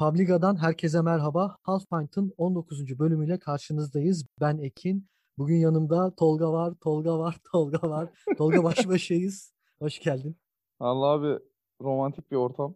Publiga'dan herkese merhaba. Half Pint'ın 19. bölümüyle karşınızdayız. Ben Ekin. Bugün yanımda Tolga var, Tolga var, Tolga var. Tolga baş başayız. Hoş geldin. Allah abi romantik bir ortam.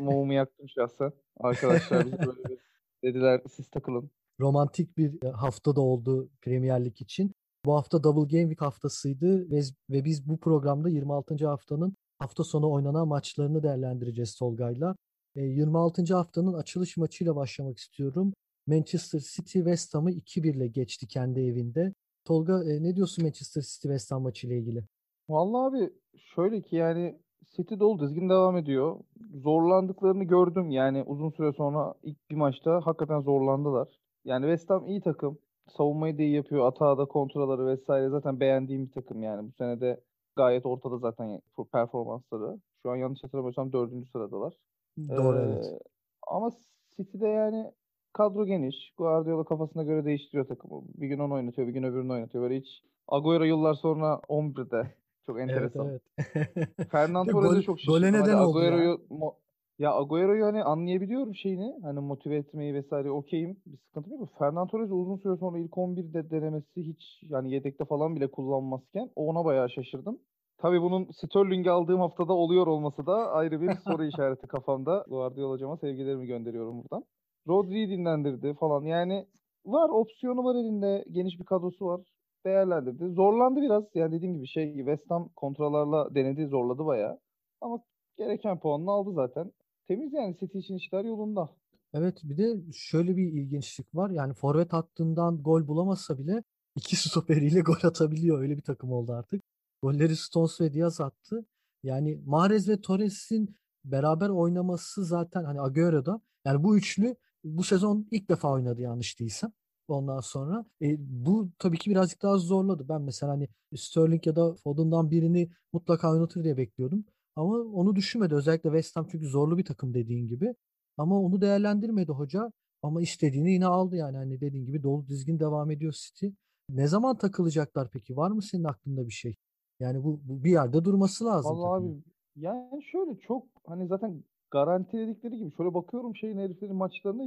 Mumu yaktım şahsen. Arkadaşlar biz böyle bir dediler siz takılın. Romantik bir hafta da oldu Premier Lig için. Bu hafta Double Game Week haftasıydı ve, ve biz bu programda 26. haftanın hafta sonu oynanan maçlarını değerlendireceğiz Tolga'yla. 26. E, haftanın açılış maçıyla başlamak istiyorum. Manchester City West Ham'ı 2-1 ile geçti kendi evinde. Tolga ne diyorsun Manchester City West Ham maçıyla ilgili? Vallahi abi şöyle ki yani City dolu dizgin devam ediyor. Zorlandıklarını gördüm yani uzun süre sonra ilk bir maçta hakikaten zorlandılar. Yani West Ham iyi takım. Savunmayı da iyi yapıyor. Atağı da kontraları vesaire zaten beğendiğim bir takım yani. Bu sene de gayet ortada zaten performansları. Şu an yanlış hatırlamıyorsam dördüncü sıradalar. Doğru ee, evet. Ama City'de yani kadro geniş. Guardiola kafasına göre değiştiriyor takımı. Bir gün onu oynatıyor, bir gün öbürünü oynatıyor. Böyle hiç Agüero yıllar sonra 11'de. Çok enteresan. Evet, evet. Fernando Torres'e çok şaşırdım. Gole neden oldu Agüero'yu, ya? Ya Agüero'yu hani anlayabiliyorum şeyini. Hani motive etmeyi vesaire okeyim. Bir sıkıntı yok. Fernando Torres'i uzun süre sonra ilk 11'de denemesi hiç yani yedekte falan bile kullanmazken ona bayağı şaşırdım. Tabii bunun Sterling'i aldığım haftada oluyor olması da ayrı bir soru işareti kafamda. Guardiola hocama sevgilerimi gönderiyorum buradan. Rodri'yi dinlendirdi falan. Yani var opsiyonu var elinde. Geniş bir kadrosu var. Değerlendirdi. Zorlandı biraz. Yani dediğim gibi şey West Ham kontralarla denedi, zorladı bayağı. Ama gereken puanını aldı zaten. Temiz yani City için işler yolunda. Evet bir de şöyle bir ilginçlik var. Yani forvet hattından gol bulamazsa bile iki stoperiyle gol atabiliyor. Öyle bir takım oldu artık. Golleri Stones ve Diaz attı. Yani Mahrez ve Torres'in beraber oynaması zaten hani Agüero'da yani bu üçlü bu sezon ilk defa oynadı yanlış değilsem. Ondan sonra e, bu tabii ki birazcık daha zorladı. Ben mesela hani Sterling ya da Foden'dan birini mutlaka oynatır diye bekliyordum. Ama onu düşünmedi. Özellikle West Ham çünkü zorlu bir takım dediğin gibi. Ama onu değerlendirmedi hoca. Ama istediğini yine aldı yani. Hani dediğin gibi dolu dizgin devam ediyor City. Ne zaman takılacaklar peki? Var mı senin aklında bir şey? Yani bu, bu bir yerde durması lazım. Vallahi abi yani şöyle çok hani zaten garantiledikleri gibi şöyle bakıyorum şeyin heriflerin maçlarına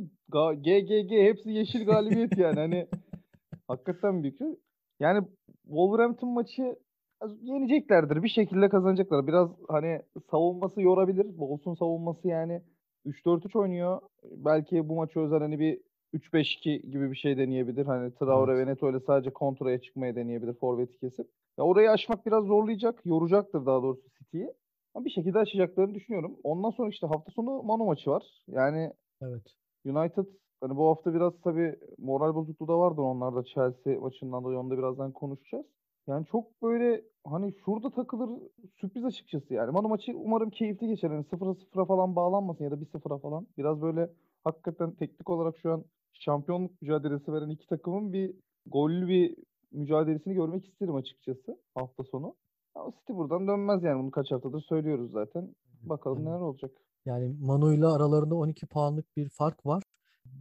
GGG hepsi yeşil galibiyet yani hani hakikaten büyük. Yani Wolverhampton maçı yeneceklerdir. Bir şekilde kazanacaklar. Biraz hani savunması yorabilir. Bolsun savunması yani 3-4-3 oynuyor. Belki bu maçı özel hani bir 3-5-2 gibi bir şey deneyebilir. Hani Traore evet. ve Neto ile sadece kontraya çıkmaya deneyebilir forveti kesip. Ya orayı aşmak biraz zorlayacak, yoracaktır daha doğrusu City'yi. Ama bir şekilde aşacaklarını düşünüyorum. Ondan sonra işte hafta sonu Manu maçı var. Yani evet. United hani bu hafta biraz tabii moral bozukluğu da vardır onlarda Chelsea maçından dolayı onu da birazdan konuşacağız. Yani çok böyle hani şurada takılır sürpriz açıkçası yani. Manu maçı umarım keyifli geçer. Yani 0'a 0'a falan bağlanmasın ya da 1-0'a falan. Biraz böyle hakikaten teknik olarak şu an şampiyonluk mücadelesi veren iki takımın bir gollü bir mücadelesini görmek isterim açıkçası hafta sonu. Ama City buradan dönmez yani bunu kaç haftadır söylüyoruz zaten. Bakalım neler olacak. Yani Manu ile aralarında 12 puanlık bir fark var.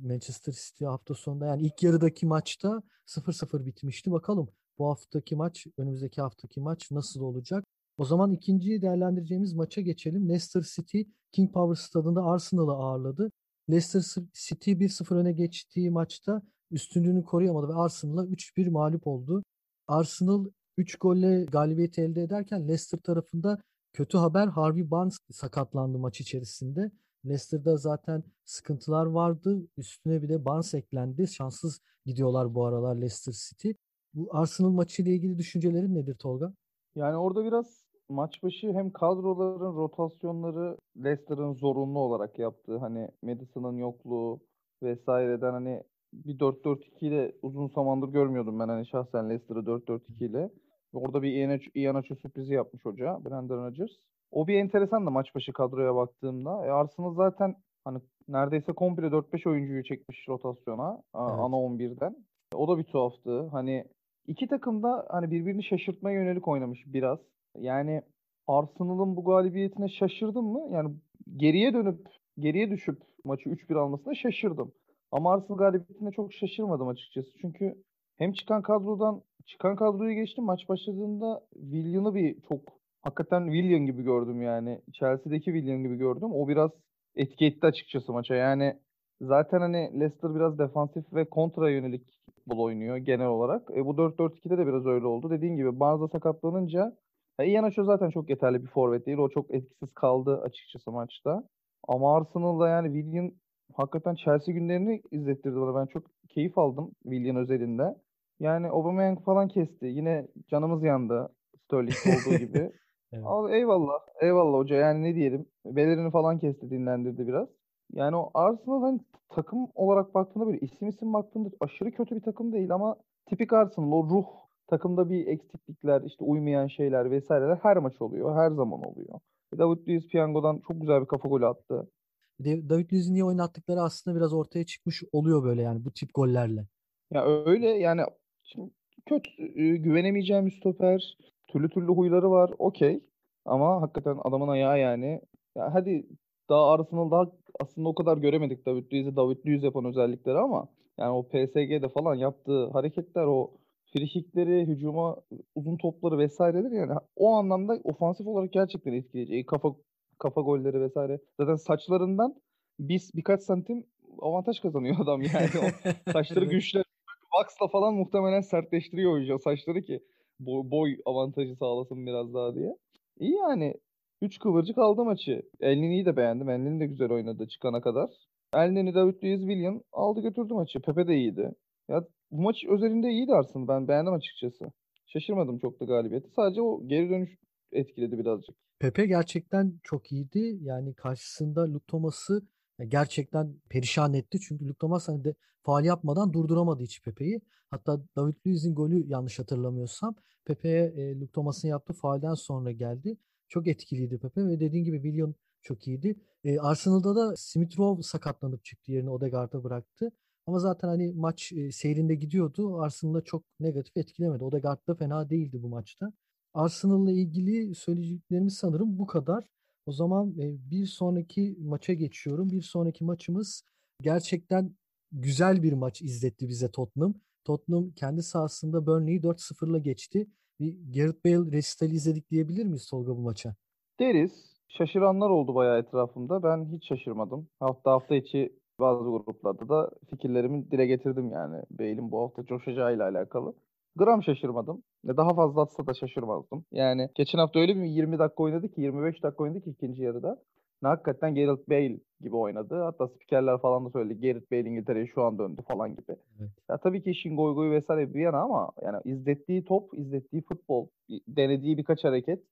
Manchester City hafta sonunda yani ilk yarıdaki maçta 0-0 bitmişti. Bakalım bu haftaki maç, önümüzdeki haftaki maç nasıl olacak? O zaman ikinci değerlendireceğimiz maça geçelim. Leicester City King Power stadında Arsenal'ı ağırladı. Leicester City 1-0 öne geçtiği maçta üstünlüğünü koruyamadı ve Arsenal'a 3-1 mağlup oldu. Arsenal 3 golle galibiyeti elde ederken Leicester tarafında kötü haber Harvey Barnes sakatlandı maç içerisinde. Leicester'da zaten sıkıntılar vardı. Üstüne bir de Barnes eklendi. Şanssız gidiyorlar bu aralar Leicester City. Bu Arsenal maçı ile ilgili düşüncelerin nedir Tolga? Yani orada biraz maç başı hem kadroların rotasyonları Leicester'ın zorunlu olarak yaptığı hani Madison'ın yokluğu vesaireden hani bir 4-4-2 ile uzun zamandır görmüyordum ben hani şahsen Leicester'ı 4-4-2 ile. Orada bir Iheanacho sürprizi yapmış hoca Brandon Rodgers. O bir enteresan da maç başı kadroya baktığımda. E Arsenal zaten hani neredeyse komple 4-5 oyuncuyu çekmiş rotasyona evet. ana 11'den. O da bir tuhaftı. Hani iki takım da hani birbirini şaşırtmaya yönelik oynamış biraz. Yani Arsenal'ın bu galibiyetine şaşırdım mı? Yani geriye dönüp geriye düşüp maçı 3-1 almasına şaşırdım. Ama Arsenal galibiyetine çok şaşırmadım açıkçası. Çünkü hem çıkan kadrodan çıkan kadroyu geçtim maç başladığında Willian'ı bir çok hakikaten Willian gibi gördüm yani. Chelsea'deki Willian gibi gördüm. O biraz etki etti açıkçası maça. Yani zaten hani Leicester biraz defansif ve kontra yönelik futbol oynuyor genel olarak. E, bu 4-4-2'de de biraz öyle oldu. Dediğin gibi bazı sakatlanınca ya Iheanacho zaten çok yeterli bir forvet değil. O çok etkisiz kaldı açıkçası maçta. Ama Arsenal'da yani Willian hakikaten Chelsea günlerini izlettirdi bana. Ben çok keyif aldım Willian özelinde. Yani Aubameyang falan kesti. Yine canımız yandı Sterling olduğu gibi. evet. Ama eyvallah. Eyvallah hoca. Yani ne diyelim. Belerini falan kesti dinlendirdi biraz. Yani o Arsenal hani takım olarak baktığında böyle isim isim baktığında aşırı kötü bir takım değil ama tipik Arsenal o ruh takımda bir eksiklikler işte uymayan şeyler vesaireler her maç oluyor. Her zaman oluyor. David Luiz Piyango'dan çok güzel bir kafa golü attı. David Luiz'i niye oynattıkları aslında biraz ortaya çıkmış oluyor böyle yani bu tip gollerle. Ya öyle yani şimdi kötü güvenemeyeceğim bir stoper. Türlü türlü huyları var. Okey. Ama hakikaten adamın ayağı yani. Ya hadi daha Arsenal daha aslında o kadar göremedik David Luiz'i David Luiz yapan özellikleri ama yani o PSG'de falan yaptığı hareketler o frikikleri, hücuma uzun topları vesaireler yani o anlamda ofansif olarak gerçekten etkileyici. E, kafa kafa golleri vesaire. Zaten saçlarından biz birkaç santim avantaj kazanıyor adam yani. O saçları evet. güçlü. Wax'la falan muhtemelen sertleştiriyor oyuncu saçları ki boy, boy avantajı sağlasın biraz daha diye. İyi yani. 3 kıvırcık aldı maçı. Elnini'yi de beğendim. Elnini de güzel oynadı çıkana kadar. Elnini, David Luiz, William aldı götürdü maçı. Pepe de iyiydi. Ya bu maç özelinde iyiydi aslında. Ben beğendim açıkçası. Şaşırmadım çok da galibiyeti. Sadece o geri dönüş etkiledi birazcık. Pepe gerçekten çok iyiydi. Yani karşısında Luke Thomas'ı gerçekten perişan etti. Çünkü Luke Thomas hani de faal yapmadan durduramadı hiç Pepe'yi. Hatta David Luiz'in golü yanlış hatırlamıyorsam Pepe'ye e, Luke Thomas'ın yaptığı faalden sonra geldi. Çok etkiliydi Pepe ve dediğin gibi William çok iyiydi. E, Arsenal'da da Smith Rowe sakatlanıp çıktı yerini Odegaard'a bıraktı. Ama zaten hani maç e, seyrinde gidiyordu. Arsenal'da çok negatif etkilemedi. Odegaard da fena değildi bu maçta. Arsenal'la ilgili söyleyeceklerimiz sanırım bu kadar. O zaman e, bir sonraki maça geçiyorum. Bir sonraki maçımız gerçekten güzel bir maç izletti bize Tottenham. Tottenham kendi sahasında Burnley'i 4-0'la geçti. Bir Gareth Bale resitali izledik diyebilir miyiz Tolga bu maça? Deriz. Şaşıranlar oldu bayağı etrafımda. Ben hiç şaşırmadım. Hafta hafta içi bazı gruplarda da fikirlerimi dile getirdim yani. Bale'in bu hafta coşacağıyla alakalı. Gram şaşırmadım. Daha fazla atsa da şaşırmazdım. Yani geçen hafta öyle bir 20 dakika oynadı ki 25 dakika oynadı ki ikinci yarıda. Hakikaten Gareth Bale gibi oynadı. Hatta spikerler falan da söyledi. Gareth Bale İngiltere'ye şu an döndü falan gibi. Evet. Ya tabii ki işin goy goyu vesaire bir yana ama yani izlettiği top, izlettiği futbol, denediği birkaç hareket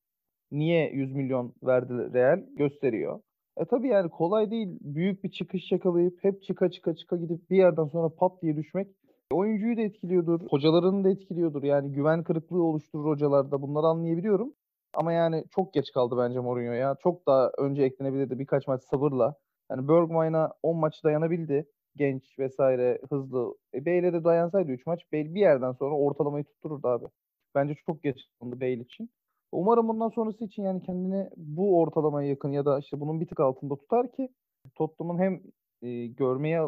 niye 100 milyon verdi Real gösteriyor. E tabii yani kolay değil. Büyük bir çıkış yakalayıp hep çıka çıka çıka gidip bir yerden sonra pat diye düşmek oyuncuyu da etkiliyordur. Hocalarını da etkiliyordur. Yani güven kırıklığı oluşturur hocalarda. Bunları anlayabiliyorum. Ama yani çok geç kaldı bence Mourinho ya. Çok daha önce eklenebilirdi birkaç maç sabırla. Yani Bergwijn'a 10 maç dayanabildi. Genç vesaire hızlı. E, Bale'e de dayansaydı 3 maç Bale bir yerden sonra ortalamayı tuttururdu abi. Bence çok geç kaldı Bale için. Umarım bundan sonrası için yani kendini bu ortalamaya yakın ya da işte bunun bir tık altında tutar ki Tottenham'ın hem e, görmeye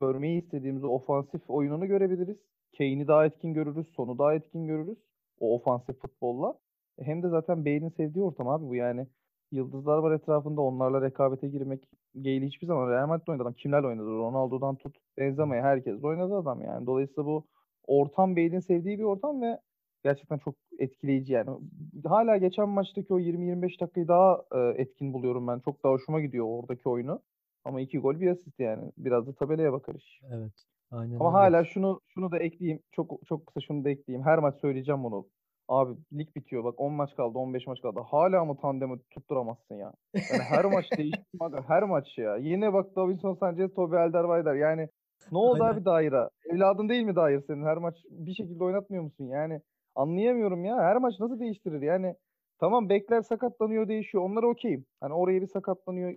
görmeyi istediğimiz ofansif oyununu görebiliriz. Kane'i daha etkin görürüz, sonu daha etkin görürüz o ofansif futbolla. Hem de zaten Bale'in sevdiği ortam abi bu yani. Yıldızlar var etrafında onlarla rekabete girmek. Gale hiçbir zaman Real Madrid oynadı adam. Kimlerle oynadı? Ronaldo'dan tut. Benzemeye herkes oynadı adam yani. Dolayısıyla bu ortam Bale'in sevdiği bir ortam ve gerçekten çok etkileyici yani. Hala geçen maçtaki o 20-25 dakikayı daha e, etkin buluyorum ben. Çok daha hoşuma gidiyor oradaki oyunu. Ama iki gol bir asist yani. Biraz da tabelaya bakar iş. Evet. Aynen Ama öyle. hala şunu şunu da ekleyeyim. Çok çok kısa şunu da ekleyeyim. Her maç söyleyeceğim bunu. Abi lig bitiyor. Bak 10 maç kaldı, 15 maç kaldı. Hala mı tandemi tutturamazsın ya? Yani her maç değişti. Her maç ya. Yine bak Davinson Sanchez, Tobi Alderweireld. Yani ne oldu Aynen. abi daire? Evladın değil mi dair senin? Her maç bir şekilde oynatmıyor musun? Yani anlayamıyorum ya. Her maç nasıl değiştirir? Yani tamam bekler sakatlanıyor değişiyor. Onlara okeyim. Hani oraya bir sakatlanıyor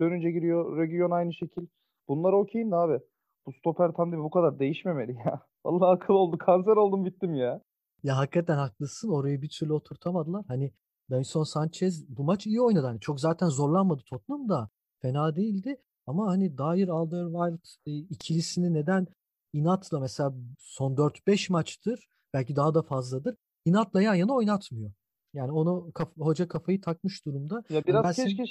dönünce giriyor. Region aynı şekil. Bunlara okeyim de abi. Bu stoper tandemi bu kadar değişmemeli ya. Vallahi akıl oldu. Kanser oldum bittim ya. Ya hakikaten haklısın. Orayı bir türlü oturtamadılar. Hani Davinson Sanchez bu maç iyi oynadı. Hani çok zaten zorlanmadı Tottenham da. Fena değildi. Ama hani Dyer Alderweireld e, ikilisini neden inatla mesela son 4-5 maçtır belki daha da fazladır. İnatla yan yana oynatmıyor. Yani onu kaf- hoca kafayı takmış durumda. Ya biraz yani keşke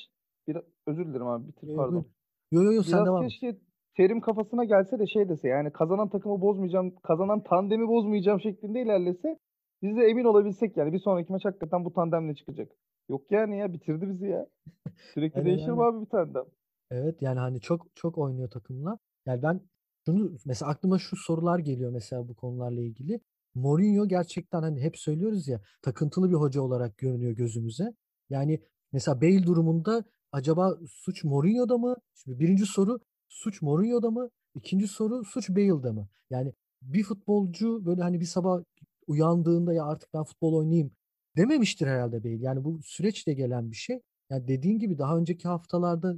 Bir özür dilerim abi bitir Yo, yo, pardon. Yo yo yo sen Biraz devam keşke terim kafasına gelse de şey dese yani kazanan takımı bozmayacağım, kazanan tandemi bozmayacağım şeklinde ilerlese biz de emin olabilsek yani bir sonraki maç hakikaten bu tandemle çıkacak. Yok yani ya bitirdi bizi ya. Sürekli Aynen değişir aynen. abi bir tandem? Evet yani hani çok çok oynuyor takımla. Yani ben şunu mesela aklıma şu sorular geliyor mesela bu konularla ilgili. Mourinho gerçekten hani hep söylüyoruz ya takıntılı bir hoca olarak görünüyor gözümüze. Yani mesela Bale durumunda acaba suç Mourinho'da mı? Şimdi birinci soru suç Mourinho'da mı? İkinci soru suç Bale'da mı? Yani bir futbolcu böyle hani bir sabah uyandığında ya artık ben futbol oynayayım dememiştir herhalde Bale. Yani bu süreçle gelen bir şey. Yani dediğin gibi daha önceki haftalarda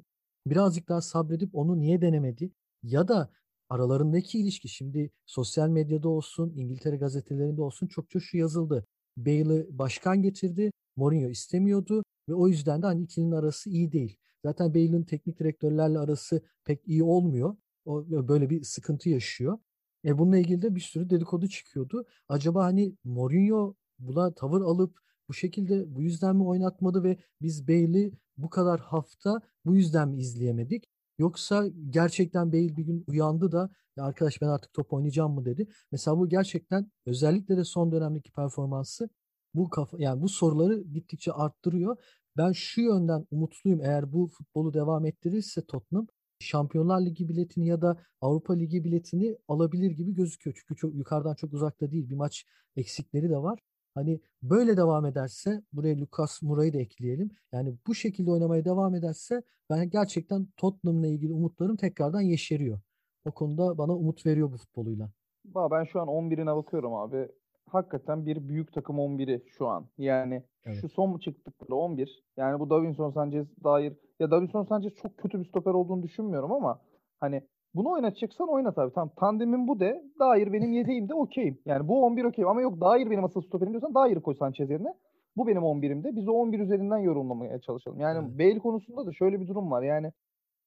birazcık daha sabredip onu niye denemedi? Ya da aralarındaki ilişki şimdi sosyal medyada olsun, İngiltere gazetelerinde olsun çokça şu yazıldı. Bale'ı başkan getirdi, Mourinho istemiyordu ve o yüzden de hani ikilinin arası iyi değil. Zaten Bale'ın teknik direktörlerle arası pek iyi olmuyor. O böyle bir sıkıntı yaşıyor. E bununla ilgili de bir sürü dedikodu çıkıyordu. Acaba hani Mourinho buna tavır alıp bu şekilde bu yüzden mi oynatmadı ve biz Bale'i bu kadar hafta bu yüzden mi izleyemedik? Yoksa gerçekten Bale bir gün uyandı da ya arkadaş ben artık top oynayacağım mı dedi. Mesela bu gerçekten özellikle de son dönemdeki performansı bu kafa yani bu soruları gittikçe arttırıyor. Ben şu yönden umutluyum eğer bu futbolu devam ettirirse Tottenham Şampiyonlar Ligi biletini ya da Avrupa Ligi biletini alabilir gibi gözüküyor. Çünkü çok yukarıdan çok uzakta değil. Bir maç eksikleri de var. Hani böyle devam ederse buraya Lucas Moura'yı da ekleyelim. Yani bu şekilde oynamaya devam ederse ben gerçekten Tottenham'la ilgili umutlarım tekrardan yeşeriyor. O konuda bana umut veriyor bu futboluyla. Ben şu an 11'ine bakıyorum abi. Hakikaten bir büyük takım 11'i şu an. Yani Evet. şu son çıktıkları 11. Yani bu Davinson Sanchez dair ya Davinson Sanchez çok kötü bir stoper olduğunu düşünmüyorum ama hani bunu oynatacaksan oynat abi. Tamam tandemin bu de. Dair benim yedeğim de okeyim. Yani bu 11 okeyim ama yok Dair benim asıl stoperim diyorsan Dair'i koy Sanchez yerine. Bu benim 11'imde. Biz o 11 üzerinden yorumlamaya çalışalım. Yani Evet. Bale konusunda da şöyle bir durum var. Yani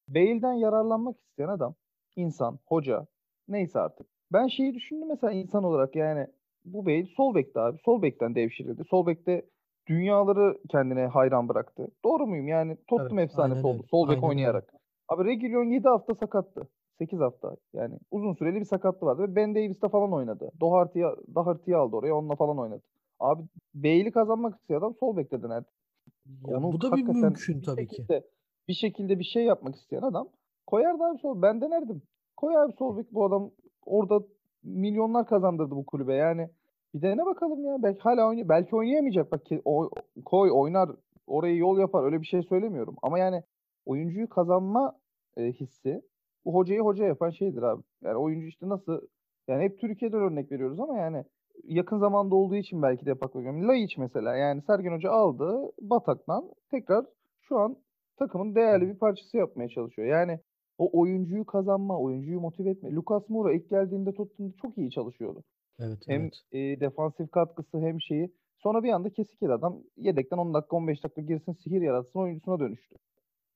Bale'den yararlanmak isteyen adam, insan, hoca, neyse artık. Ben şeyi düşündüm mesela insan olarak yani bu Bale sol bekti abi. Sol bekten devşirildi. Sol bekte dünyaları kendine hayran bıraktı. Doğru muyum? Yani Tottenham Evet, efsanesi oldu. Sol bek öyle. oynayarak. Abi Reguilon 7 hafta sakattı. 8 hafta yani uzun süreli bir sakatlığı vardı ve Ben Davies'te falan oynadı. Doherty'yi Doherty'yi aldı oraya onunla falan oynadı. Abi Bale'i kazanmak isteyen adam sol bekte dener. Ya Onu bu da bir mümkün bir tabii ki. şekilde bir şekilde bir şey yapmak isteyen adam koyar da abi sol. Ben denerdim. Koy abi sol bek bu adam orada milyonlar kazandırdı bu kulübe. Yani bir dene bakalım ya. Belki hala oynay belki oynayamayacak. Bak ki o, koy oynar orayı yol yapar. Öyle bir şey söylemiyorum. Ama yani oyuncuyu kazanma e, hissi bu hocayı hoca yapan şeydir abi. Yani oyuncu işte nasıl yani hep Türkiye'den örnek veriyoruz ama yani yakın zamanda olduğu için belki de aklıma geliyor. Laiç mesela yani Sergen Hoca aldı Batak'tan tekrar şu an takımın değerli bir parçası yapmaya çalışıyor. Yani o oyuncuyu kazanma, oyuncuyu motive etme. Lucas Moura ilk geldiğinde Tottenham'da çok iyi çalışıyordu. Evet, Hem evet. e, defansif katkısı hem şeyi. Sonra bir anda kesik yedi adam. Yedekten 10 dakika 15 dakika girsin sihir yaratsın oyuncusuna dönüştü.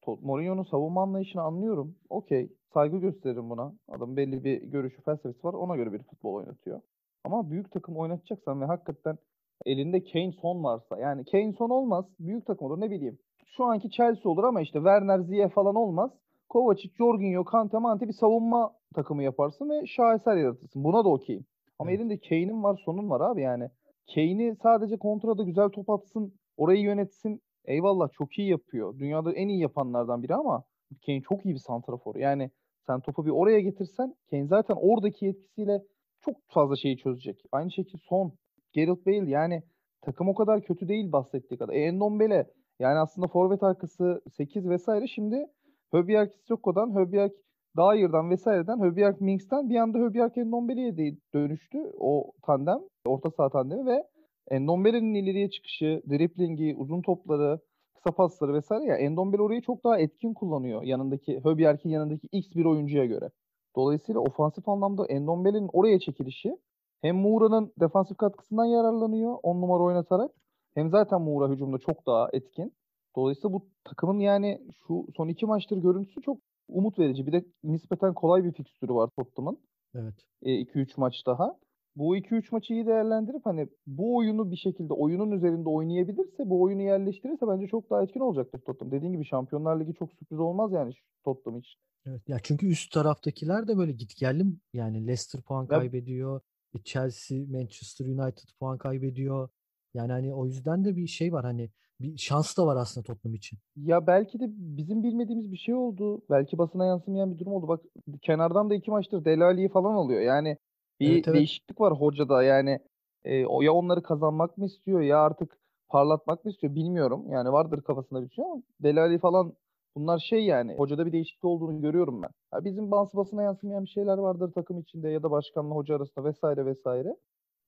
Mourinho'nun savunma anlayışını anlıyorum. Okey. Saygı gösteririm buna. Adam belli bir görüşü, felsefesi var. Ona göre bir futbol oynatıyor. Ama büyük takım oynatacaksan ve hakikaten elinde Kane son varsa yani Kane son olmaz. Büyük takım olur ne bileyim. Şu anki Chelsea olur ama işte Werner Ziyech falan olmaz. Kovacic, Jorginho, Kante, Mante bir savunma takımı yaparsın ve şaheser yaratırsın. Buna da okeyim. Ama Evet. elinde Kane'in var, sonun var abi yani. Kane'i sadece kontrada güzel top atsın, orayı yönetsin. Eyvallah çok iyi yapıyor. Dünyada en iyi yapanlardan biri ama Kane çok iyi bir santrafor. Yani sen topu bir oraya getirsen Kane zaten oradaki yetkisiyle çok fazla şeyi çözecek. Aynı şekilde son Gareth Bale yani takım o kadar kötü değil bahsettiği kadar. E, Endombele yani aslında forvet arkası 8 vesaire şimdi Höbjerg Sissoko'dan, Höbjerg Dair'dan vesaireden, Höbjerg Minks'ten bir anda Höbjerg Endombele'ye dönüştü o tandem, orta saha tandemi ve Endombele'nin ileriye çıkışı, driblingi, uzun topları, kısa pasları vesaire ya Endombele orayı çok daha etkin kullanıyor yanındaki Höbjerg'in yanındaki X bir oyuncuya göre. Dolayısıyla ofansif anlamda Endombele'nin oraya çekilişi hem Moura'nın defansif katkısından yararlanıyor 10 numara oynatarak hem zaten Moura hücumda çok daha etkin. Dolayısıyla bu takımın yani şu son iki maçtır görüntüsü çok umut verici. Bir de nispeten kolay bir fikstürü var Tottenham'ın. Evet. 2-3 maç daha. Bu 2-3 maçı iyi değerlendirip hani bu oyunu bir şekilde oyunun üzerinde oynayabilirse, bu oyunu yerleştirirse bence çok daha etkin olacaktır Tottenham. Dediğin gibi Şampiyonlar Ligi çok sürpriz olmaz yani Tottenham için. Evet. Ya çünkü üst taraftakiler de böyle gitgelli yani Leicester puan kaybediyor. E, Chelsea, Manchester United puan kaybediyor. Yani hani o yüzden de bir şey var hani bir şans da var aslında Tottenham için. Ya belki de bizim bilmediğimiz bir şey oldu. Belki basına yansımayan bir durum oldu. Bak kenardan da iki maçtır Delali'yi falan alıyor. Yani bir evet, evet. değişiklik var hocada. Yani e, o ya onları kazanmak mı istiyor ya artık parlatmak mı istiyor bilmiyorum. Yani vardır kafasında bir şey ama Delali falan bunlar şey yani hocada bir değişiklik olduğunu görüyorum ben. Ya bizim bans basına yansımayan bir şeyler vardır takım içinde ya da başkanla hoca arasında vesaire vesaire.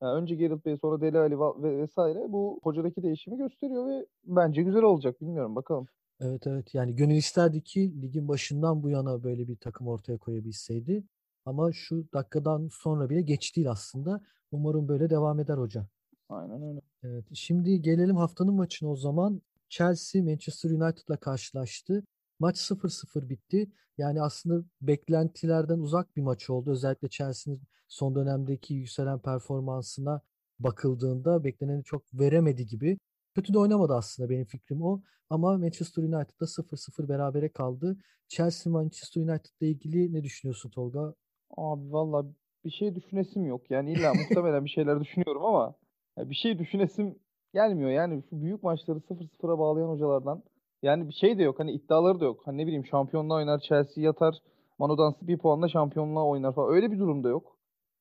Yani önce Gareth Bale sonra Deli Ali ve vesaire bu hocadaki değişimi gösteriyor ve bence güzel olacak. Bilmiyorum bakalım. Evet evet yani gönül isterdi ki ligin başından bu yana böyle bir takım ortaya koyabilseydi. Ama şu dakikadan sonra bile geç değil aslında. Umarım böyle devam eder hoca. Aynen öyle. Evet, şimdi gelelim haftanın maçına o zaman. Chelsea Manchester United'la karşılaştı. Maç 0-0 bitti. Yani aslında beklentilerden uzak bir maç oldu. Özellikle Chelsea'nin son dönemdeki yükselen performansına bakıldığında bekleneni çok veremedi gibi. Kötü de oynamadı aslında benim fikrim o. Ama Manchester United'da 0-0 berabere kaldı. Chelsea Manchester United'la ilgili ne düşünüyorsun Tolga? Abi valla bir şey düşünesim yok. Yani illa muhtemelen bir şeyler düşünüyorum ama bir şey düşünesim gelmiyor. Yani şu büyük maçları 0-0'a bağlayan hocalardan yani bir şey de yok. Hani iddiaları da yok. Hani ne bileyim şampiyonluğa oynar Chelsea yatar. Manu bir puanla şampiyonluğa oynar falan. Öyle bir durumda yok.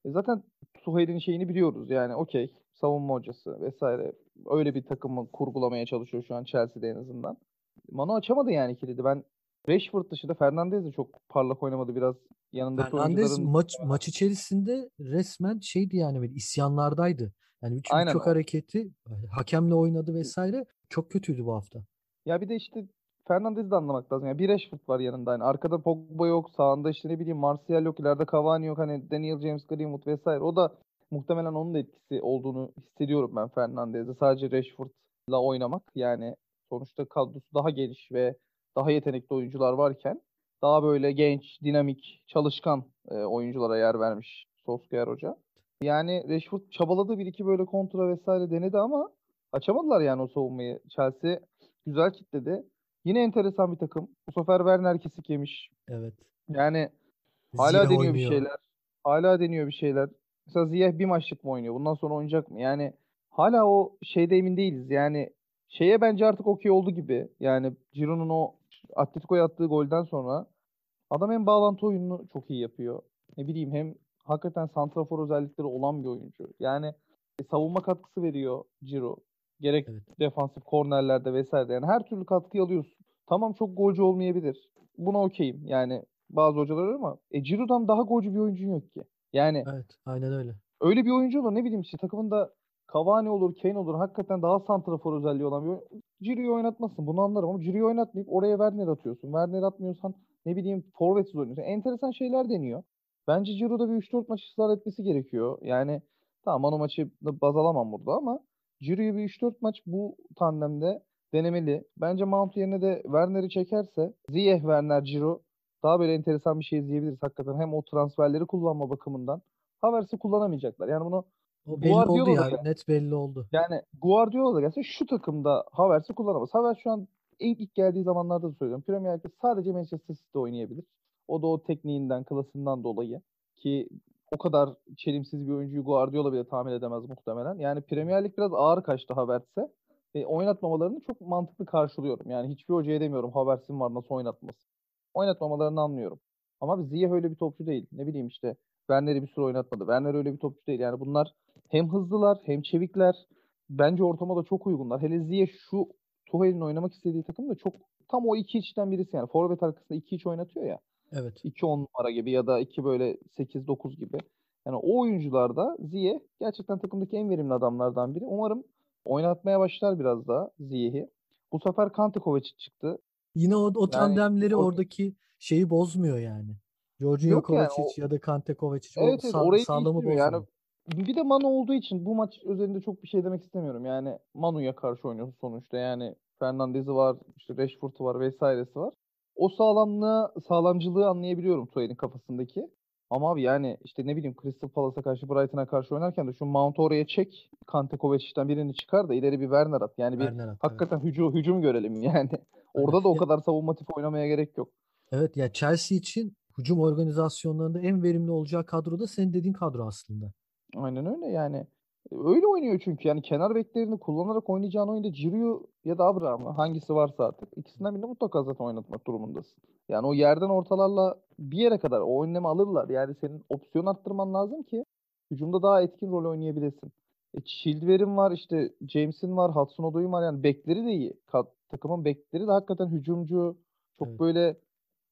E zaten Suhail'in şeyini biliyoruz. Yani okey savunma hocası vesaire. Öyle bir takımı kurgulamaya çalışıyor şu an Chelsea'de en azından. Manu açamadı yani kilidi. Ben Rashford dışında Fernandez de çok parlak oynamadı biraz. Yanındaki Fernandez oyuncuların... maç maç içerisinde resmen şeydi yani böyle isyanlardaydı. Yani birçok hareketi hakemle oynadı vesaire. Çok kötüydü bu hafta. Ya bir de işte Fernandez'i de anlamak lazım. Yani bir Rashford var yanında. Yani arkada Pogba yok. Sağında işte ne bileyim Martial yok. ileride Cavani yok. Hani Daniel James Greenwood vesaire. O da muhtemelen onun da etkisi olduğunu hissediyorum ben Fernandez'e. Sadece Rashford'la oynamak. Yani sonuçta kadrosu daha geniş ve daha yetenekli oyuncular varken daha böyle genç, dinamik, çalışkan e, oyunculara yer vermiş Solskjaer Hoca. Yani Rashford çabaladı bir iki böyle kontra vesaire denedi ama açamadılar yani o savunmayı. Chelsea güzel kitledi. Yine enteresan bir takım. Bu sefer Werner kesik yemiş. Evet. Yani hala deniyor oynuyor. bir şeyler. Hala deniyor bir şeyler. Mesela Ziyeh bir maçlık mı oynuyor? Bundan sonra oynayacak mı? Yani hala o şeyde emin değiliz. Yani şeye bence artık okey oldu gibi. Yani Giroud'un o Atletico'ya attığı golden sonra adam hem bağlantı oyununu çok iyi yapıyor. Ne bileyim hem hakikaten santrafor özellikleri olan bir oyuncu. Yani e, savunma katkısı veriyor Ciro. Gerek evet. defansif kornerlerde vesaire. Yani her türlü katkı alıyorsun. Tamam çok golcü olmayabilir. Buna okeyim. Yani bazı hocalar ama e, Ciro'dan daha golcü bir oyuncun yok ki. Yani Evet, aynen öyle. Öyle bir oyuncu olur ne bileyim işte takımında Cavani olur, Kane olur. Hakikaten daha santrafor özelliği olan bir oyuncu. Ciro'yu oynatmasın. Bunu anlarım ama Ciro'yu oynatmayıp oraya Werner atıyorsun. Werner atmıyorsan ne bileyim forvetsiz oynuyorsun. Enteresan şeyler deniyor. Bence Ciro'da bir 3-4 maç ısrar etmesi gerekiyor. Yani tamam o maçı baz alamam burada ama Ciro'yu bir 3-4 maç bu tandemde denemeli. Bence Mount yerine de Werner'i çekerse Ziyeh, Werner, Ciro daha böyle enteresan bir şey izleyebiliriz hakikaten. Hem o transferleri kullanma bakımından. Havertz'i kullanamayacaklar. Yani bunu o belli Guardiola oldu ya. Yani. Net belli oldu. Yani Guardiola da gelse şu takımda Havertz'i kullanamaz. Havertz şu an ilk, ilk geldiği zamanlarda da söylüyorum. Premier Lig'de sadece Manchester City'de oynayabilir. O da o tekniğinden, klasından dolayı ki o kadar çelimsiz bir oyuncuyu Guardiola bile tahmin edemez muhtemelen. Yani Premier Lig biraz ağır kaçtı Havertz'e. E, oynatmamalarını çok mantıklı karşılıyorum. Yani hiçbir hocaya demiyorum Havertz'in var nasıl oynatması. Oynatmamalarını anlıyorum. Ama Ziyeh öyle bir topçu değil. Ne bileyim işte Werner'i bir süre oynatmadı. Werner öyle bir topçu değil. Yani bunlar hem hızlılar hem çevikler. Bence ortama da çok uygunlar. Hele Ziyeh şu Tuhel'in oynamak istediği takım da çok tam o iki içten birisi yani. Forvet arkasında iki iç oynatıyor ya. Evet. 2-10 numara gibi ya da 2 böyle 8-9 gibi. Yani o oyuncularda Ziye gerçekten takımdaki en verimli adamlardan biri. Umarım oynatmaya başlar biraz daha Ziye'yi. Bu sefer Kante Kovacic çıktı. Yine o, o yani, tandemleri o... oradaki şeyi bozmuyor yani. Jorginho Kovacic yani, o... ya da Kante Kovacic evet, o evet, sağ, sağlamı bozmuyor. Yani bir de Manu olduğu için bu maç üzerinde çok bir şey demek istemiyorum. Yani Manu'ya karşı oynuyorsun sonuçta. Yani Fernandez'i var, işte Rashford'u var vesairesi var o sağlamlığı, sağlamcılığı anlayabiliyorum Tuhel'in kafasındaki. Ama abi yani işte ne bileyim Crystal Palace'a karşı Brighton'a karşı oynarken de şu Mount'u oraya çek. Kante Kovacic'ten birini çıkar da ileri bir Werner at. Yani bir Werner at, evet. hakikaten hücum, hücum görelim yani. Orada da o kadar savunmatif oynamaya gerek yok. Evet ya Chelsea için hücum organizasyonlarında en verimli olacağı kadro da senin dediğin kadro aslında. Aynen öyle yani. Öyle oynuyor çünkü yani kenar beklerini kullanarak oynayacağın oyunda Giroud ya da Abraham'ı hangisi varsa artık ikisinden birini mutlaka zaten oynatmak durumundasın. Yani o yerden ortalarla bir yere kadar o önlemi alırlar. Yani senin opsiyon arttırman lazım ki hücumda daha etkin rol oynayabilesin. E, Chilwell'in var işte James'in var Hudson Odoi'nin var yani bekleri de iyi. Ka- takımın bekleri de hakikaten hücumcu çok Evet. böyle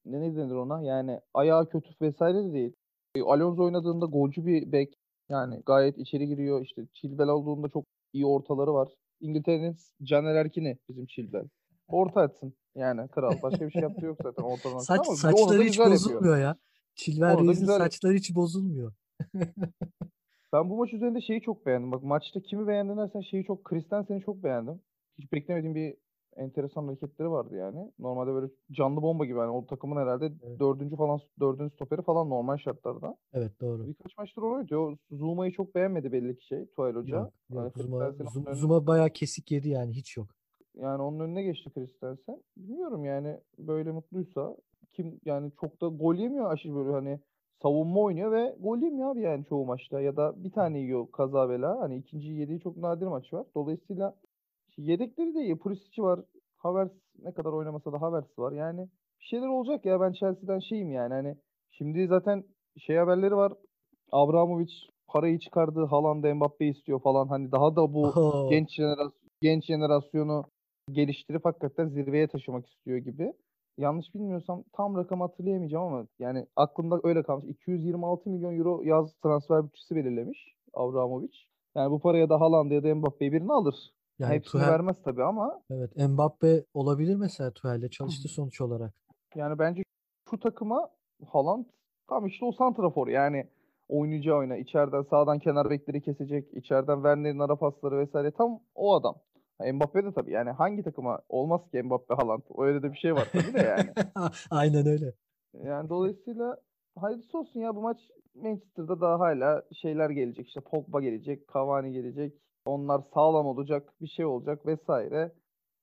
ne, ne denir ona yani ayağı kötü vesaire de değil. E, Alonso oynadığında golcü bir bek yani gayet içeri giriyor. İşte Chilwell olduğunda çok iyi ortaları var. İngiltere'nin Caner Erkin'i bizim Chilwell. Orta atsın. Yani kral. Başka bir şey yaptığı yok zaten ortadan. Saç, Ama saçları hiç güzel yapıyor. bozulmuyor ya. Chilwell Reis'in saçları hiç bozulmuyor. Ben bu maç üzerinde şeyi çok beğendim. Bak maçta kimi beğendin dersen şeyi çok Christensen'i çok beğendim. Hiç beklemediğim bir enteresan hareketleri vardı yani. Normalde böyle canlı bomba gibi. Yani o takımın herhalde Evet. dördüncü falan dördüncü stoperi falan normal şartlarda. Evet doğru. Birkaç maçtır onu oynuyor. Zuma'yı çok beğenmedi belli ki şey Tuval Hoca. Yok, Yani yok. Zuma, Christensen'in Zum- onun önüne- Zuma bayağı kesik yedi yani hiç yok. Yani onun önüne geçti Christensen. Bilmiyorum yani böyle mutluysa kim yani çok da gol yemiyor aşırı böyle hani savunma oynuyor ve gol yemiyor abi yani çoğu maçta ya da bir tane yiyor kaza bela. Hani ikinciyi yediği çok nadir maç var. Dolayısıyla yedekleri de iyi. Pulisic'i var. Havertz ne kadar oynamasa da Havertz var. Yani bir şeyler olacak ya ben Chelsea'den şeyim yani hani şimdi zaten şey haberleri var. Abramovich parayı çıkardı. Haaland Mbappe istiyor falan. Hani daha da bu Oho. genç jenerasyon genç jenerasyonu geliştirip hakikaten zirveye taşımak istiyor gibi. Yanlış bilmiyorsam tam rakam hatırlayamayacağım ama yani aklımda öyle kalmış. 226 milyon euro yaz transfer bütçesi belirlemiş Abramovich. Yani bu paraya da Haaland ya da Mbappe'yi birini alır. Yani Hepsini Tuchel- vermez tabii ama Evet Mbappe olabilir mesela Tuchel'le çalıştı sonuç olarak. yani bence şu takıma Haaland tam işte o santrafor yani oynayacağı oyuna içeriden sağdan kenar bekleri kesecek, içeriden Werner'in ara pasları vesaire tam o adam. Mbappe de tabii yani hangi takıma olmaz ki Mbappe Haaland öyle de bir şey var tabii de yani. Aynen öyle. Yani dolayısıyla hayırlısı olsun ya bu maç Manchester'da daha hala şeyler gelecek. İşte Pogba gelecek, Cavani gelecek. Onlar sağlam olacak, bir şey olacak vesaire.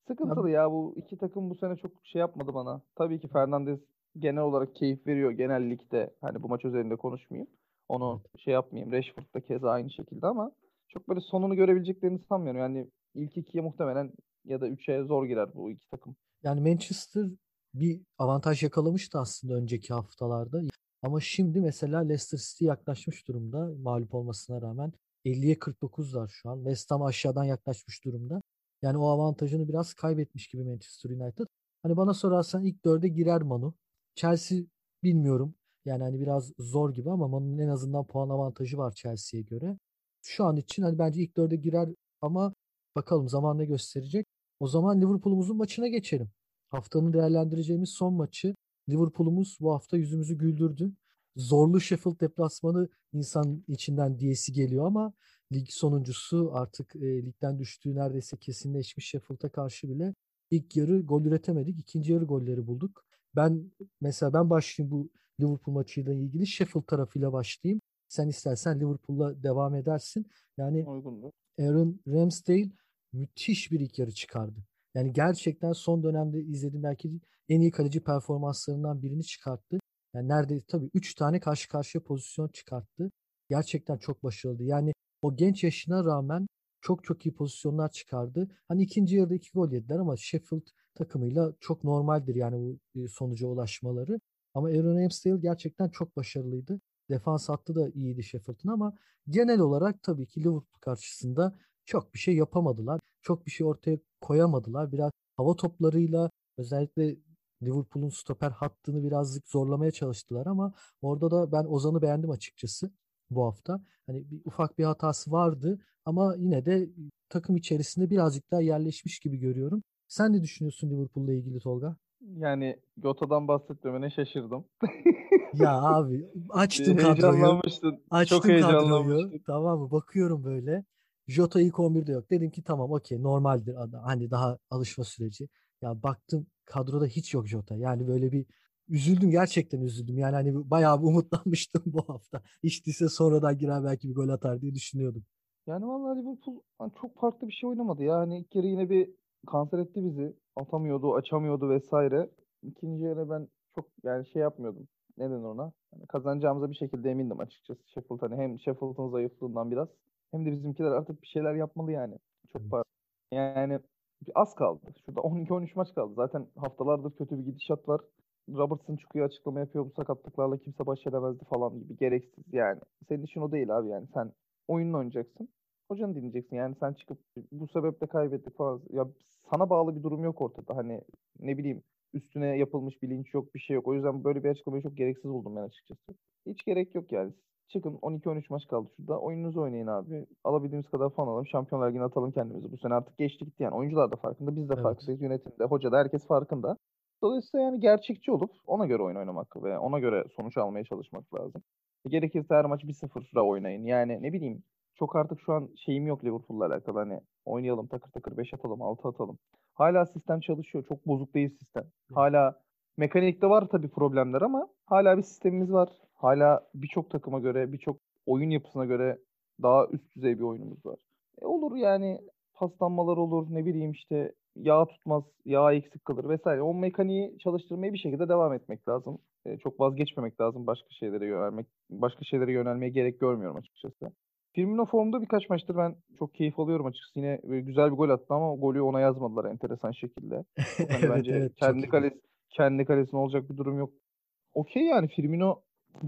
Sıkıntılı ya bu iki takım bu sene çok şey yapmadı bana. Tabii ki Fernandes genel olarak keyif veriyor genel ligde. Hani bu maç üzerinde konuşmayayım. Onu şey yapmayayım. Rashford da keza aynı şekilde ama çok böyle sonunu görebileceklerini sanmıyorum. Yani ilk ikiye muhtemelen ya da üçe zor girer bu iki takım. Yani Manchester bir avantaj yakalamıştı aslında önceki haftalarda. Ama şimdi mesela Leicester City yaklaşmış durumda mağlup olmasına rağmen. 50'ye 49'lar şu an. West Ham aşağıdan yaklaşmış durumda. Yani o avantajını biraz kaybetmiş gibi Manchester United. Hani bana sorarsan ilk dörde girer Manu. Chelsea bilmiyorum. Yani hani biraz zor gibi ama Manu'nun en azından puan avantajı var Chelsea'ye göre. Şu an için hani bence ilk dörde girer ama bakalım zaman ne gösterecek. O zaman Liverpool'umuzun maçına geçelim. Haftanın değerlendireceğimiz son maçı. Liverpool'umuz bu hafta yüzümüzü güldürdü. Zorlu Sheffield deplasmanı insan içinden diyesi geliyor ama lig sonuncusu artık e, ligden düştüğü neredeyse kesinleşmiş Sheffield'a karşı bile ilk yarı gol üretemedik. İkinci yarı golleri bulduk. Ben mesela ben başlayayım bu Liverpool maçıyla ilgili Sheffield tarafıyla başlayayım. Sen istersen Liverpool'la devam edersin. Yani Uygundur. Aaron Ramsdale müthiş bir ilk yarı çıkardı. Yani gerçekten son dönemde izlediğim belki en iyi kaleci performanslarından birini çıkarttı. Yani neredeyse tabii 3 tane karşı karşıya pozisyon çıkarttı. Gerçekten çok başarılıydı. Yani o genç yaşına rağmen çok çok iyi pozisyonlar çıkardı. Hani ikinci yarıda iki gol yediler ama Sheffield takımıyla çok normaldir yani bu sonuca ulaşmaları. Ama Aaron Ramsdale gerçekten çok başarılıydı. Defans hattı da iyiydi Sheffield'ın ama genel olarak tabii ki Liverpool karşısında çok bir şey yapamadılar. Çok bir şey ortaya koyamadılar. Biraz hava toplarıyla özellikle Liverpool'un stoper hattını birazcık zorlamaya çalıştılar ama orada da ben Ozan'ı beğendim açıkçası bu hafta. Hani bir ufak bir hatası vardı ama yine de takım içerisinde birazcık daha yerleşmiş gibi görüyorum. Sen ne düşünüyorsun Liverpool'la ilgili Tolga? Yani Jota'dan bahsetmemene şaşırdım. Ya abi açtım kadroyu. Heyecanlanmıştın. Açtım Çok heyecanlanmıştın. Tamam mı? Bakıyorum böyle. Jota ilk 11'de yok. Dedim ki tamam okey normaldir. Hani daha alışma süreci. Ya baktım kadroda hiç yok Jota. Yani böyle bir üzüldüm gerçekten üzüldüm. Yani hani bayağı bir umutlanmıştım bu hafta. Hiç değilse sonradan girer belki bir gol atar diye düşünüyordum. Yani vallahi Liverpool hani çok farklı bir şey oynamadı ya. Hani ilk yarı yine bir kanser etti bizi. Atamıyordu, açamıyordu vesaire. İkinci yarı ben çok yani şey yapmıyordum. Neden ona? Yani kazanacağımıza bir şekilde emindim açıkçası. Sheffield hani hem Sheffield'ın zayıflığından biraz hem de bizimkiler artık bir şeyler yapmalı yani. Çok evet. Yani az kaldı. Şurada 12-13 maç kaldı. Zaten haftalardır kötü bir gidişat var. Robertson çıkıyor açıklama yapıyor bu sakatlıklarla kimse baş edemezdi falan gibi gereksiz yani. Senin işin o değil abi yani sen oyununu oynayacaksın. Hocanı dinleyeceksin yani sen çıkıp bu sebeple kaybettik falan. Ya sana bağlı bir durum yok ortada. Hani ne bileyim üstüne yapılmış bilinç yok bir şey yok. O yüzden böyle bir açıklamayı çok gereksiz buldum ben açıkçası. Hiç gerek yok yani. Çıkın 12-13 maç kaldı şurada. Oyununuzu oynayın abi. Alabildiğimiz kadar falan alalım. Şampiyonlar Ligi'ne atalım kendimizi. Bu sene artık geçti gitti yani. Oyuncular da farkında. Biz de evet. farkındayız. Yönetimde, hoca da herkes farkında. Dolayısıyla yani gerçekçi olup ona göre oyun oynamak ve ona göre sonuç almaya çalışmak lazım. Gerekirse her maç 1-0'la oynayın. Yani ne bileyim çok artık şu an şeyim yok Liverpool'la alakalı. Hani oynayalım takır takır 5 atalım 6 atalım. Hala sistem çalışıyor. Çok bozuk değil sistem. Hala mekanikte var tabii problemler ama hala bir sistemimiz var. Hala birçok takıma göre, birçok oyun yapısına göre daha üst düzey bir oyunumuz var. E olur yani paslanmalar olur ne bileyim işte yağ tutmaz, yağ eksik kalır vesaire. O mekaniği çalıştırmaya bir şekilde devam etmek lazım. E, çok vazgeçmemek lazım başka şeylere yönelmek. Başka şeylere yönelmeye gerek görmüyorum açıkçası. Firmino formda birkaç maçtır ben çok keyif alıyorum açıkçası. Yine güzel bir gol attı ama golü ona yazmadılar enteresan şekilde. Hani evet, bence evet, kendi kalesi kendi kalesine olacak bir durum yok. Okey yani Firmino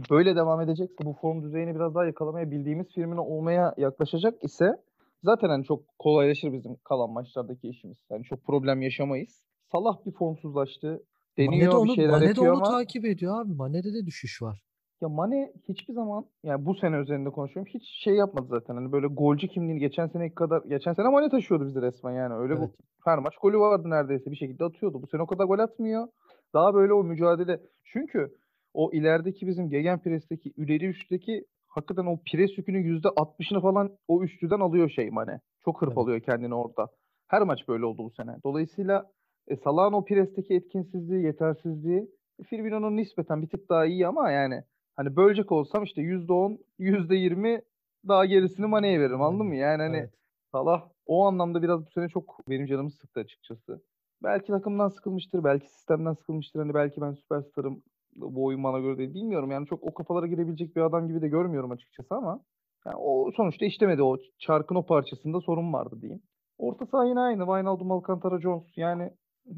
böyle devam edecekse bu form düzeyini biraz daha yakalamaya bildiğimiz Firmino olmaya yaklaşacak ise zaten hani çok kolaylaşır bizim kalan maçlardaki işimiz. Yani çok problem yaşamayız. Salah bir formsuzlaştı. Deniyor Mane de onu, bir şeyler Mane de onu ama... takip ediyor abi. Mane'de de düşüş var. Ya Mane hiçbir zaman yani bu sene üzerinde konuşuyorum. Hiç şey yapmadı zaten. Hani böyle golcü kimliğini geçen sene kadar geçen sene Mane taşıyordu bizi resmen yani. Öyle evet. her maç golü vardı neredeyse bir şekilde atıyordu. Bu sene o kadar gol atmıyor. Daha böyle o mücadele. Çünkü o ilerideki bizim gegen presteki ileri üçteki hakikaten o pres yükünün %60'ını falan o üçlüden alıyor şey Mane. Çok hırpalıyor evet. kendini orada. Her maç böyle oldu bu sene. Dolayısıyla e, Salah'ın o presteki etkinsizliği, yetersizliği Firmino'nun nispeten bir tık daha iyi ama yani hani bölecek olsam işte %10, %20 daha gerisini Mane'ye veririm anladın mı? Yani hani evet. Salah o anlamda biraz bu sene çok benim canımı sıktı açıkçası. Belki takımdan sıkılmıştır, belki sistemden sıkılmıştır. Hani belki ben süperstarım, bu oyun bana göre değil. Bilmiyorum yani çok o kafalara girebilecek bir adam gibi de görmüyorum açıkçası ama yani o sonuçta işlemedi o çarkın o parçasında sorun vardı diyeyim. Orta saha yine aynı. Wijnaldum, Alcantara, Jones. Yani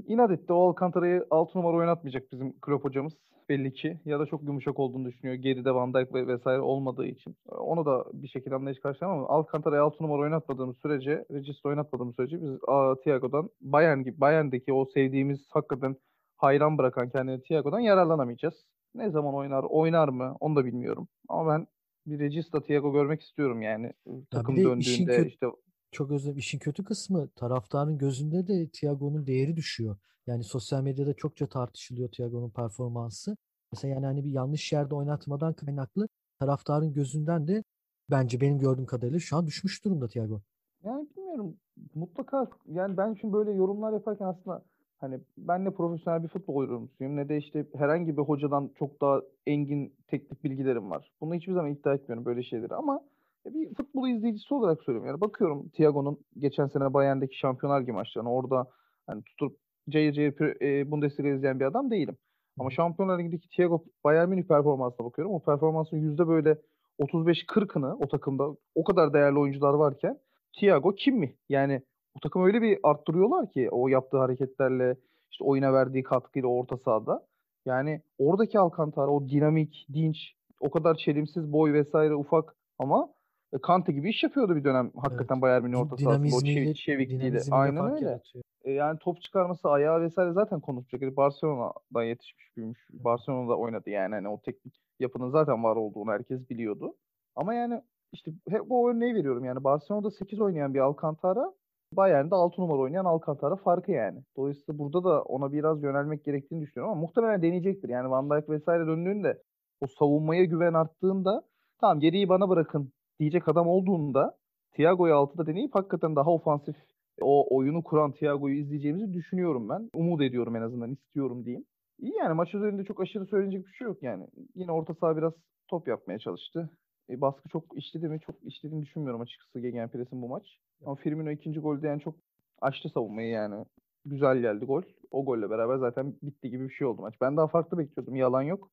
inat etti. O Alcantara'yı 6 numara oynatmayacak bizim Klopp hocamız belli ki. Ya da çok yumuşak olduğunu düşünüyor. Geride Van Dijk ve vesaire olmadığı için. Onu da bir şekilde anlayış karşılamam ama Alcantara'yı 6 numara oynatmadığımız sürece, Regis'te oynatmadığımız sürece biz a, Thiago'dan Bayern gibi Bayern'deki o sevdiğimiz hakikaten hayran bırakan kendini Thiago'dan yararlanamayacağız. Ne zaman oynar, oynar mı onu da bilmiyorum. Ama ben bir Regista Thiago görmek istiyorum yani. Takım ya döndüğünde kö- işte çok özür işin kötü kısmı taraftarın gözünde de Thiago'nun değeri düşüyor. Yani sosyal medyada çokça tartışılıyor Thiago'nun performansı. Mesela yani hani bir yanlış yerde oynatmadan kaynaklı taraftarın gözünden de bence benim gördüğüm kadarıyla şu an düşmüş durumda Thiago. Yani bilmiyorum. Mutlaka yani ben şimdi böyle yorumlar yaparken aslında Hani ben ne profesyonel bir futbol yorumcusuyum ne de işte herhangi bir hocadan çok daha engin teknik bilgilerim var. Bunu hiçbir zaman iddia etmiyorum böyle şeyleri ama bir futbol izleyicisi olarak söylüyorum. Yani bakıyorum Thiago'nun geçen sene Bayern'deki Şampiyonlar Ligi maçlarına orada hani tutup cayır cayır e, Bundesliga izleyen bir adam değilim. Ama Şampiyonlar Ligi'ndeki Thiago Bayern Münih performansına bakıyorum. O performansın yüzde böyle 35-40'ını o takımda o kadar değerli oyuncular varken Thiago kim mi? Yani bu takım öyle bir arttırıyorlar ki o yaptığı hareketlerle işte oyuna verdiği katkıyla orta sahada. Yani oradaki Alcantara o dinamik, dinç, o kadar çelimsiz boy vesaire ufak ama e, Kante gibi iş yapıyordu bir dönem hakikaten evet. Bayern Münih orta sahasında o çevik, çevikliğiyle. Aynen öyle. E, yani top çıkarması, ayağı vesaire zaten konuşacak. Yani Barcelona'dan yetişmiş büyümüş. Barcelona'da oynadı yani hani o teknik yapının zaten var olduğunu herkes biliyordu. Ama yani işte hep bu örneği veriyorum yani Barcelona'da 8 oynayan bir Alcantara Bayern'de 6 numara oynayan Alcantara farkı yani. Dolayısıyla burada da ona biraz yönelmek gerektiğini düşünüyorum ama muhtemelen deneyecektir. Yani Van Dijk vesaire döndüğünde o savunmaya güven arttığında tamam geriyi bana bırakın diyecek adam olduğunda Thiago'yu altıda deneyip hakikaten daha ofansif o oyunu kuran Thiago'yu izleyeceğimizi düşünüyorum ben. Umut ediyorum en azından istiyorum diyeyim. İyi yani maç üzerinde çok aşırı söyleyecek bir şey yok yani. Yine orta saha biraz top yapmaya çalıştı. E, baskı çok işledi mi? Çok işlediğini düşünmüyorum açıkçası Gegenpress'in bu maç. Ama Firmino ikinci golde yani çok açtı savunmayı yani. Güzel geldi gol. O golle beraber zaten bitti gibi bir şey oldu maç. Ben daha farklı bekliyordum. Yalan yok.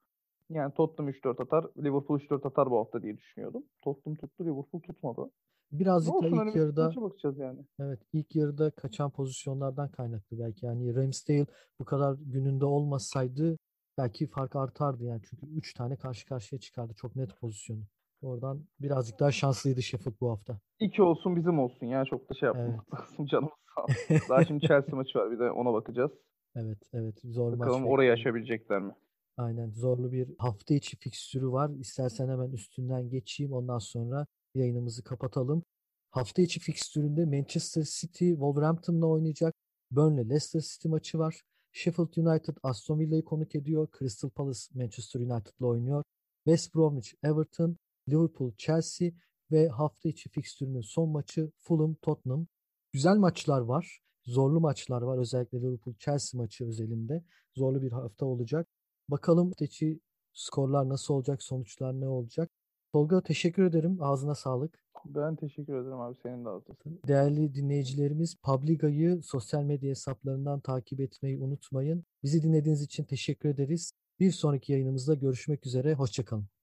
Yani Tottenham 3-4 atar, Liverpool 3-4 atar bu hafta diye düşünüyordum. Tottenham tuttu, Liverpool tutmadı. Birazcık da ilk önümüzdeki yarıda bakacağız yani. evet ilk yarıda kaçan pozisyonlardan kaynaklı belki. Yani Ramsdale bu kadar gününde olmasaydı belki fark artardı yani. Çünkü 3 tane karşı karşıya çıkardı. Çok net pozisyonu. Oradan birazcık daha şanslıydı Sheffield bu hafta. İki olsun bizim olsun ya. Çok da şey yapmamak Evet. lazım. Canımız sağ olsun. Daha şimdi Chelsea maçı var. Bir de ona bakacağız. Evet, evet. Zor maç Bakalım orayı aşabilecekler mi? Aynen zorlu bir hafta içi fikstürü var. İstersen hemen üstünden geçeyim. Ondan sonra yayınımızı kapatalım. Hafta içi fikstüründe Manchester City Wolverhampton'la oynayacak. Burnley Leicester City maçı var. Sheffield United Aston Villa'yı konuk ediyor. Crystal Palace Manchester United'la oynuyor. West Bromwich Everton, Liverpool Chelsea ve hafta içi fikstürünün son maçı Fulham Tottenham. Güzel maçlar var. Zorlu maçlar var. Özellikle Liverpool Chelsea maçı özelinde. Zorlu bir hafta olacak. Bakalım hafta içi skorlar nasıl olacak, sonuçlar ne olacak. Tolga teşekkür ederim. Ağzına sağlık. Ben teşekkür ederim abi. Senin de ağzına. Değerli dinleyicilerimiz Publiga'yı sosyal medya hesaplarından takip etmeyi unutmayın. Bizi dinlediğiniz için teşekkür ederiz. Bir sonraki yayınımızda görüşmek üzere. Hoşçakalın.